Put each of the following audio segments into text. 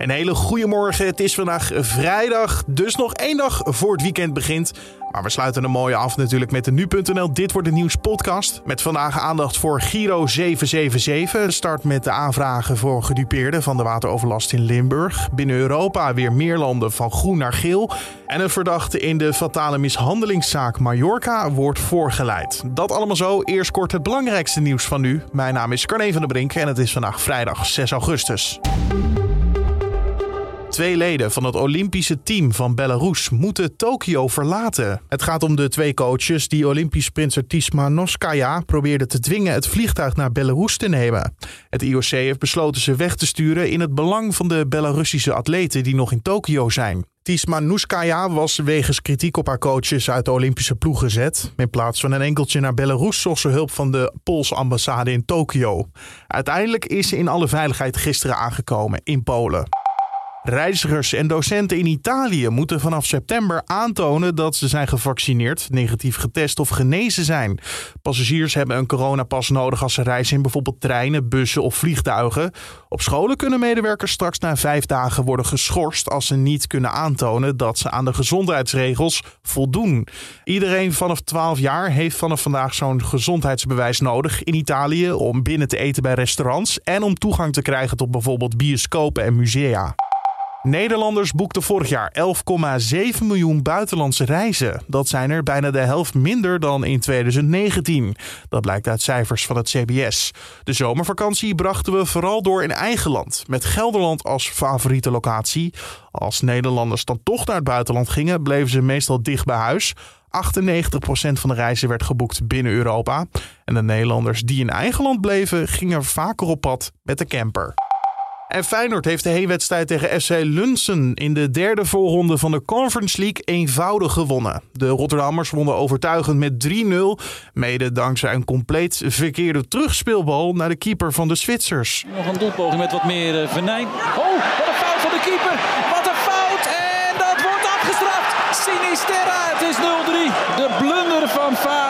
Een hele goede morgen. Het is vandaag vrijdag, dus nog één dag voor het weekend begint. Maar we sluiten een mooie af natuurlijk met de nu.nl Dit wordt de nieuws podcast. Met vandaag aandacht voor Giro 777. Start met de aanvragen voor gedupeerden van de wateroverlast in Limburg. Binnen Europa weer meer landen van groen naar geel. En een verdachte in de fatale mishandelingszaak Mallorca wordt voorgeleid. Dat allemaal zo. Eerst kort het belangrijkste nieuws van nu. Mijn naam is Carne van der Brink en het is vandaag vrijdag 6 augustus. Twee leden van het Olympische team van Belarus moeten Tokio verlaten. Het gaat om de twee coaches die Olympisch sprinter Tisma Noskaya probeerden te dwingen het vliegtuig naar Belarus te nemen. Het IOC heeft besloten ze weg te sturen in het belang van de Belarussische atleten die nog in Tokio zijn. Tisma Nuskaya was wegens kritiek op haar coaches uit de Olympische ploeg gezet. In plaats van een enkeltje naar Belarus zocht ze hulp van de Poolse ambassade in Tokio. Uiteindelijk is ze in alle veiligheid gisteren aangekomen in Polen. Reizigers en docenten in Italië moeten vanaf september aantonen dat ze zijn gevaccineerd, negatief getest of genezen zijn. Passagiers hebben een coronapas nodig als ze reizen in bijvoorbeeld treinen, bussen of vliegtuigen. Op scholen kunnen medewerkers straks na vijf dagen worden geschorst als ze niet kunnen aantonen dat ze aan de gezondheidsregels voldoen. Iedereen vanaf 12 jaar heeft vanaf vandaag zo'n gezondheidsbewijs nodig in Italië om binnen te eten bij restaurants en om toegang te krijgen tot bijvoorbeeld bioscopen en musea. Nederlanders boekten vorig jaar 11,7 miljoen buitenlandse reizen. Dat zijn er bijna de helft minder dan in 2019. Dat blijkt uit cijfers van het CBS. De zomervakantie brachten we vooral door in eigen land, met Gelderland als favoriete locatie. Als Nederlanders dan toch naar het buitenland gingen, bleven ze meestal dicht bij huis. 98% van de reizen werd geboekt binnen Europa. En de Nederlanders die in eigen land bleven, gingen vaker op pad met de camper. En Feyenoord heeft de heenwedstrijd tegen FC Lunsen in de derde voorronde van de Conference League eenvoudig gewonnen. De Rotterdammers wonnen overtuigend met 3-0, mede dankzij een compleet verkeerde terugspeelbal naar de keeper van de Zwitsers. Nog een doelpoging met wat meer uh, venijn. Oh, wat een fout van de keeper! Wat een fout! En dat wordt afgestraft! Sinisterra, het is 0-3. De blunder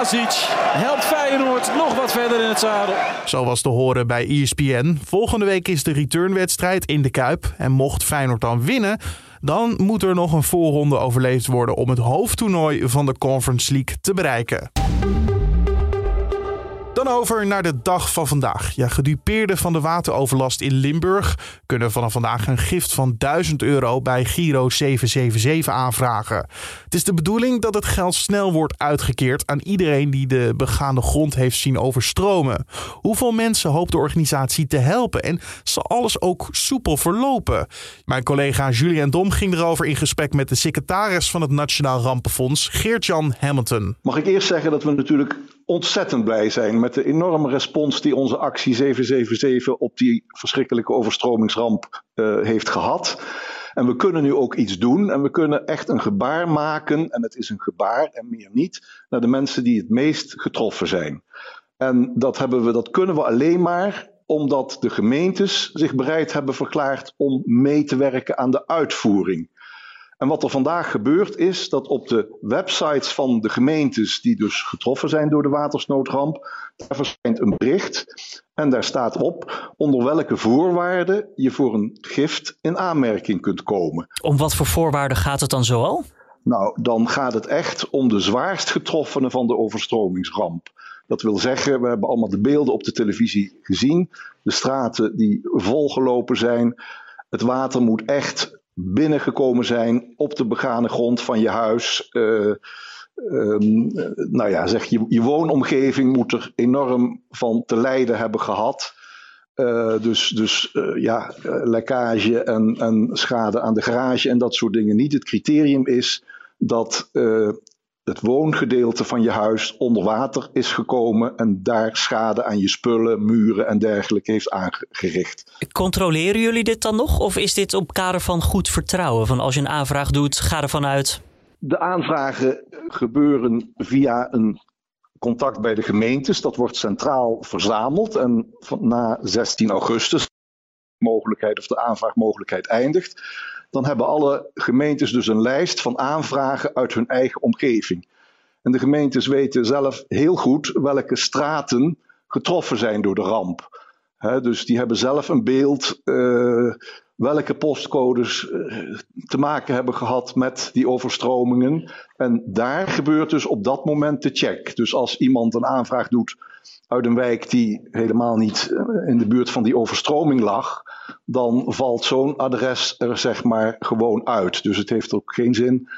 helpt Feyenoord nog wat verder in het zadel. Zo was te horen bij ESPN. Volgende week is de returnwedstrijd in de Kuip. En mocht Feyenoord dan winnen, dan moet er nog een voorronde overleefd worden om het hoofdtoernooi van de Conference League te bereiken. Dan over naar de dag van vandaag. Ja, gedupeerden van de wateroverlast in Limburg kunnen vanaf vandaag een gift van 1000 euro bij Giro 777 aanvragen. Het is de bedoeling dat het geld snel wordt uitgekeerd aan iedereen die de begaande grond heeft zien overstromen. Hoeveel mensen hoopt de organisatie te helpen en zal alles ook soepel verlopen? Mijn collega Julian Dom ging erover in gesprek met de secretaris van het Nationaal Rampenfonds, Geert-Jan Hamilton. Mag ik eerst zeggen dat we natuurlijk ontzettend blij zijn met de enorme respons die onze actie 777 op die verschrikkelijke overstromingsramp uh, heeft gehad. En we kunnen nu ook iets doen en we kunnen echt een gebaar maken, en het is een gebaar en meer niet, naar de mensen die het meest getroffen zijn. En dat, hebben we, dat kunnen we alleen maar omdat de gemeentes zich bereid hebben verklaard om mee te werken aan de uitvoering. En wat er vandaag gebeurt is dat op de websites van de gemeentes die dus getroffen zijn door de watersnoodramp, daar verschijnt een bericht en daar staat op onder welke voorwaarden je voor een gift in aanmerking kunt komen. Om wat voor voorwaarden gaat het dan zoal? Nou, dan gaat het echt om de zwaarst getroffenen van de overstromingsramp. Dat wil zeggen, we hebben allemaal de beelden op de televisie gezien. De straten die volgelopen zijn. Het water moet echt binnengekomen zijn op de begane grond van je huis. Uh, nou ja, zeg je, je woonomgeving moet er enorm van te lijden hebben gehad. Uh, dus dus uh, ja, lekkage en, en schade aan de garage en dat soort dingen niet. Het criterium is dat het woongedeelte van je huis onder water is gekomen en daar schade aan je spullen, muren en dergelijke heeft aangericht. Controleren jullie dit dan nog of is dit op kader van goed vertrouwen? Van als je een aanvraag doet, ga ervan uit. De aanvragen gebeuren via een contact bij de gemeentes. Dat wordt centraal verzameld en na 16 augustus mogelijkheid of de aanvraagmogelijkheid eindigt dan hebben alle gemeentes dus een lijst van aanvragen uit hun eigen omgeving. En de gemeentes weten zelf heel goed welke straten getroffen zijn door de ramp. dus die hebben zelf een beeld uh, welke postcodes te maken hebben gehad met die overstromingen. En daar gebeurt dus op dat moment de check. Dus als iemand een aanvraag doet uit een wijk die helemaal niet in de buurt van die overstroming lag, dan valt zo'n adres er zeg maar gewoon uit. Dus het heeft ook geen zin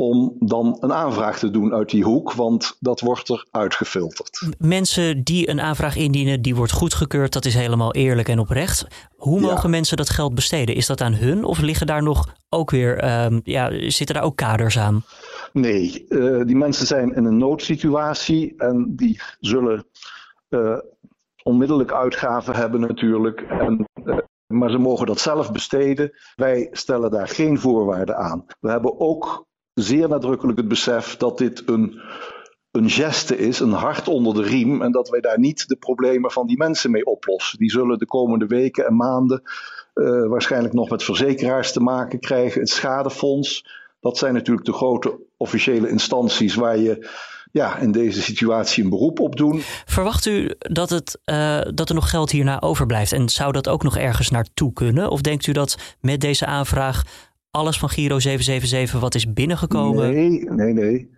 om dan een aanvraag te doen uit die hoek, want dat wordt er uitgefilterd. Mensen die een aanvraag indienen, die wordt goedgekeurd, dat is helemaal eerlijk en oprecht. Hoe mogen mensen dat geld besteden? Is dat aan hun of liggen daar nog ook weer, um, ja, zitten daar ook kaders aan? Nee, uh, die mensen zijn in een noodsituatie en die zullen uh, onmiddellijk uitgaven hebben natuurlijk. En, uh, maar ze mogen dat zelf besteden. Wij stellen daar geen voorwaarden aan. We hebben ook zeer nadrukkelijk het besef dat dit een, een geste is, een hart onder de riem. En dat wij daar niet de problemen van die mensen mee oplossen. Die zullen de komende weken en maanden uh, waarschijnlijk nog met verzekeraars te maken krijgen. Het schadefonds. Dat zijn natuurlijk de grote officiële instanties waar je ja, in deze situatie een beroep op doen. Verwacht u dat, het, uh, dat er nog geld hierna overblijft? En zou dat ook nog ergens naartoe kunnen? Of denkt u dat met deze aanvraag alles van Giro 777 wat is binnengekomen? Nee, nee, nee.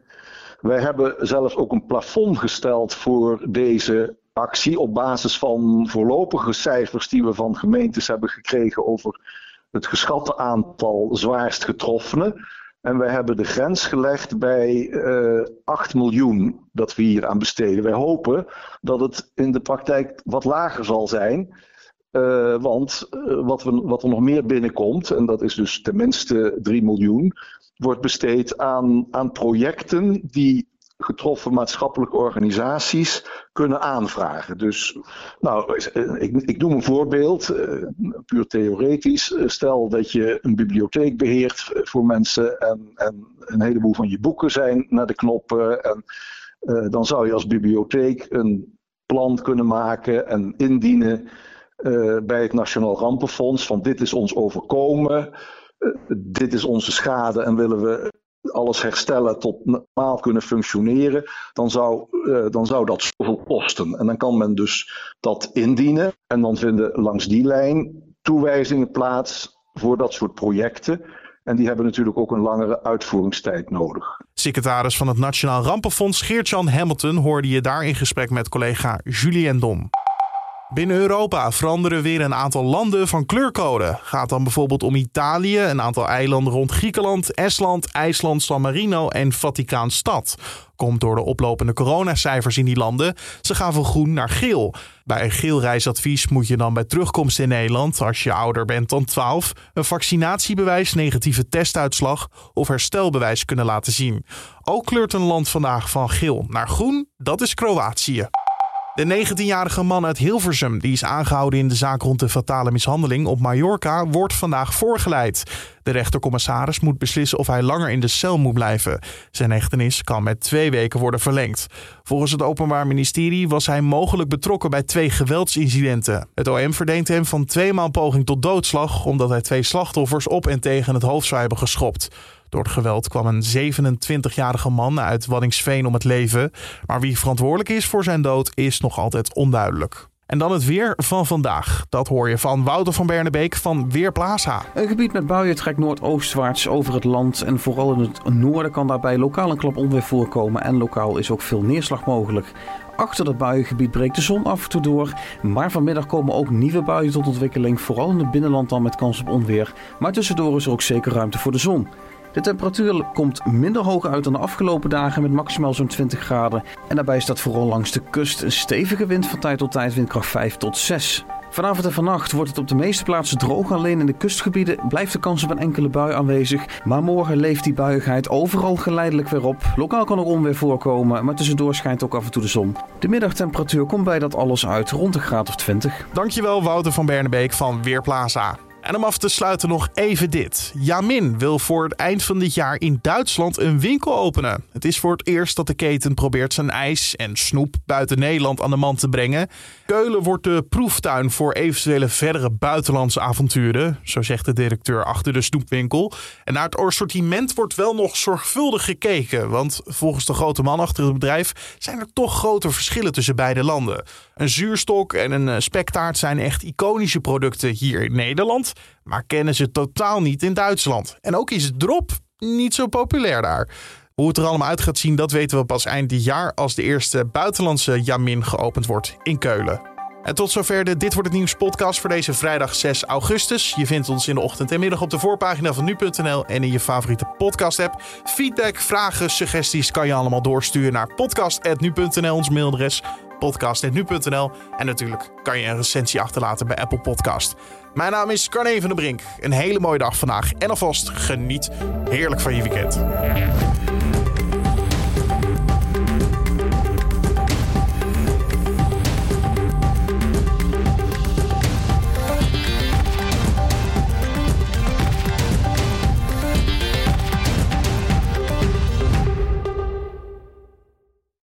Wij hebben zelfs ook een plafond gesteld voor deze actie op basis van voorlopige cijfers die we van gemeentes hebben gekregen over het geschatte aantal zwaarst getroffenen. En wij hebben de grens gelegd bij uh, eh, 8 miljoen dat we hier aan besteden. Wij hopen dat het in de praktijk wat lager zal zijn. Uh, want uh, wat, we, wat er nog meer binnenkomt, en dat is dus tenminste 3 miljoen, wordt besteed aan, aan projecten die getroffen maatschappelijke organisaties kunnen aanvragen. Dus, nou, ik, ik noem een voorbeeld, puur theoretisch. Stel dat je een bibliotheek beheert voor mensen en, en een heleboel van je boeken zijn naar de knoppen. En dan zou je als bibliotheek een plan kunnen maken en indienen uh, bij het Nationaal Rampenfonds van dit is ons overkomen, uh, dit is onze schade en willen we alles herstellen tot normaal kunnen functioneren, dan zou, uh, dan zou dat zoveel kosten. En dan kan men dus dat indienen en dan vinden langs die lijn toewijzingen plaats voor dat soort projecten. En die hebben natuurlijk ook een langere uitvoeringstijd nodig. Secretaris van het Nationaal Rampenfonds Geert-Jan Hamilton hoorde je daar in gesprek met collega Julien Dom. Binnen Europa veranderen weer een aantal landen van kleurcode. Gaat dan bijvoorbeeld om Italië, een aantal eilanden rond Griekenland, Estland, IJsland, San Marino en Vaticaanstad. Komt door de oplopende coronacijfers in die landen. Ze gaan van groen naar geel. Bij een geel reisadvies moet je dan bij terugkomst in Nederland, als je ouder bent dan 12, een vaccinatiebewijs, negatieve testuitslag of herstelbewijs kunnen laten zien. Ook kleurt een land vandaag van geel naar groen, dat is Kroatië. De 19-jarige man uit Hilversum, die is aangehouden in de zaak rond de fatale mishandeling op Mallorca, wordt vandaag voorgeleid. De rechtercommissaris moet beslissen of hij langer in de cel moet blijven. Zijn hechtenis kan met twee weken worden verlengd. Volgens het Openbaar Ministerie was hij mogelijk betrokken bij twee geweldsincidenten. Het OM verdenkt hem van tweemaal poging tot doodslag, omdat hij twee slachtoffers op en tegen het hoofd zou hebben geschopt. Door het geweld kwam een 27-jarige man uit Waddingsveen om het leven. Maar wie verantwoordelijk is voor zijn dood is nog altijd onduidelijk. En dan het weer van vandaag. Dat hoor je van Wouter van Bernebeek van Weerplaza. Een gebied met buien trekt noordoostwaarts over het land. En vooral in het noorden kan daarbij lokaal een klap onweer voorkomen. En lokaal is ook veel neerslag mogelijk. Achter dat buiengebied breekt de zon af en toe door. Maar vanmiddag komen ook nieuwe buien tot ontwikkeling. Vooral in het binnenland dan met kans op onweer. Maar tussendoor is er ook zeker ruimte voor de zon. De temperatuur komt minder hoog uit dan de afgelopen dagen met maximaal zo'n 20 graden. En daarbij staat vooral langs de kust een stevige wind van tijd tot tijd, windkracht 5 tot 6. Vanavond en vannacht wordt het op de meeste plaatsen droog. Alleen in de kustgebieden blijft de kans op een enkele bui aanwezig. Maar morgen leeft die buigheid overal geleidelijk weer op. Lokaal kan er onweer voorkomen, maar tussendoor schijnt ook af en toe de zon. De middagtemperatuur komt bij dat alles uit rond de graad of 20. Dankjewel Wouter van Bernebeek van Weerplaza. En om af te sluiten nog even dit. Jamin wil voor het eind van dit jaar in Duitsland een winkel openen. Het is voor het eerst dat de keten probeert zijn ijs en snoep buiten Nederland aan de man te brengen. Keulen wordt de proeftuin voor eventuele verdere buitenlandse avonturen, zo zegt de directeur achter de snoepwinkel. En naar het assortiment wordt wel nog zorgvuldig gekeken, want volgens de grote man achter het bedrijf zijn er toch grote verschillen tussen beide landen. Een zuurstok en een spektaart zijn echt iconische producten hier in Nederland. Maar kennen ze totaal niet in Duitsland. En ook is drop niet zo populair daar. Hoe het er allemaal uit gaat zien, dat weten we pas eind dit jaar als de eerste buitenlandse Jamin geopend wordt in Keulen. En tot zover de Dit Wordt Het Nieuws podcast voor deze vrijdag 6 augustus. Je vindt ons in de ochtend en middag op de voorpagina van nu.nl en in je favoriete podcast app. Feedback, vragen, suggesties kan je allemaal doorsturen naar podcast.nu.nl, ons mailadres podcast.nu.nl. En natuurlijk kan je een recensie achterlaten bij Apple Podcast. Mijn naam is Carne van der Brink. Een hele mooie dag vandaag en alvast geniet heerlijk van je weekend.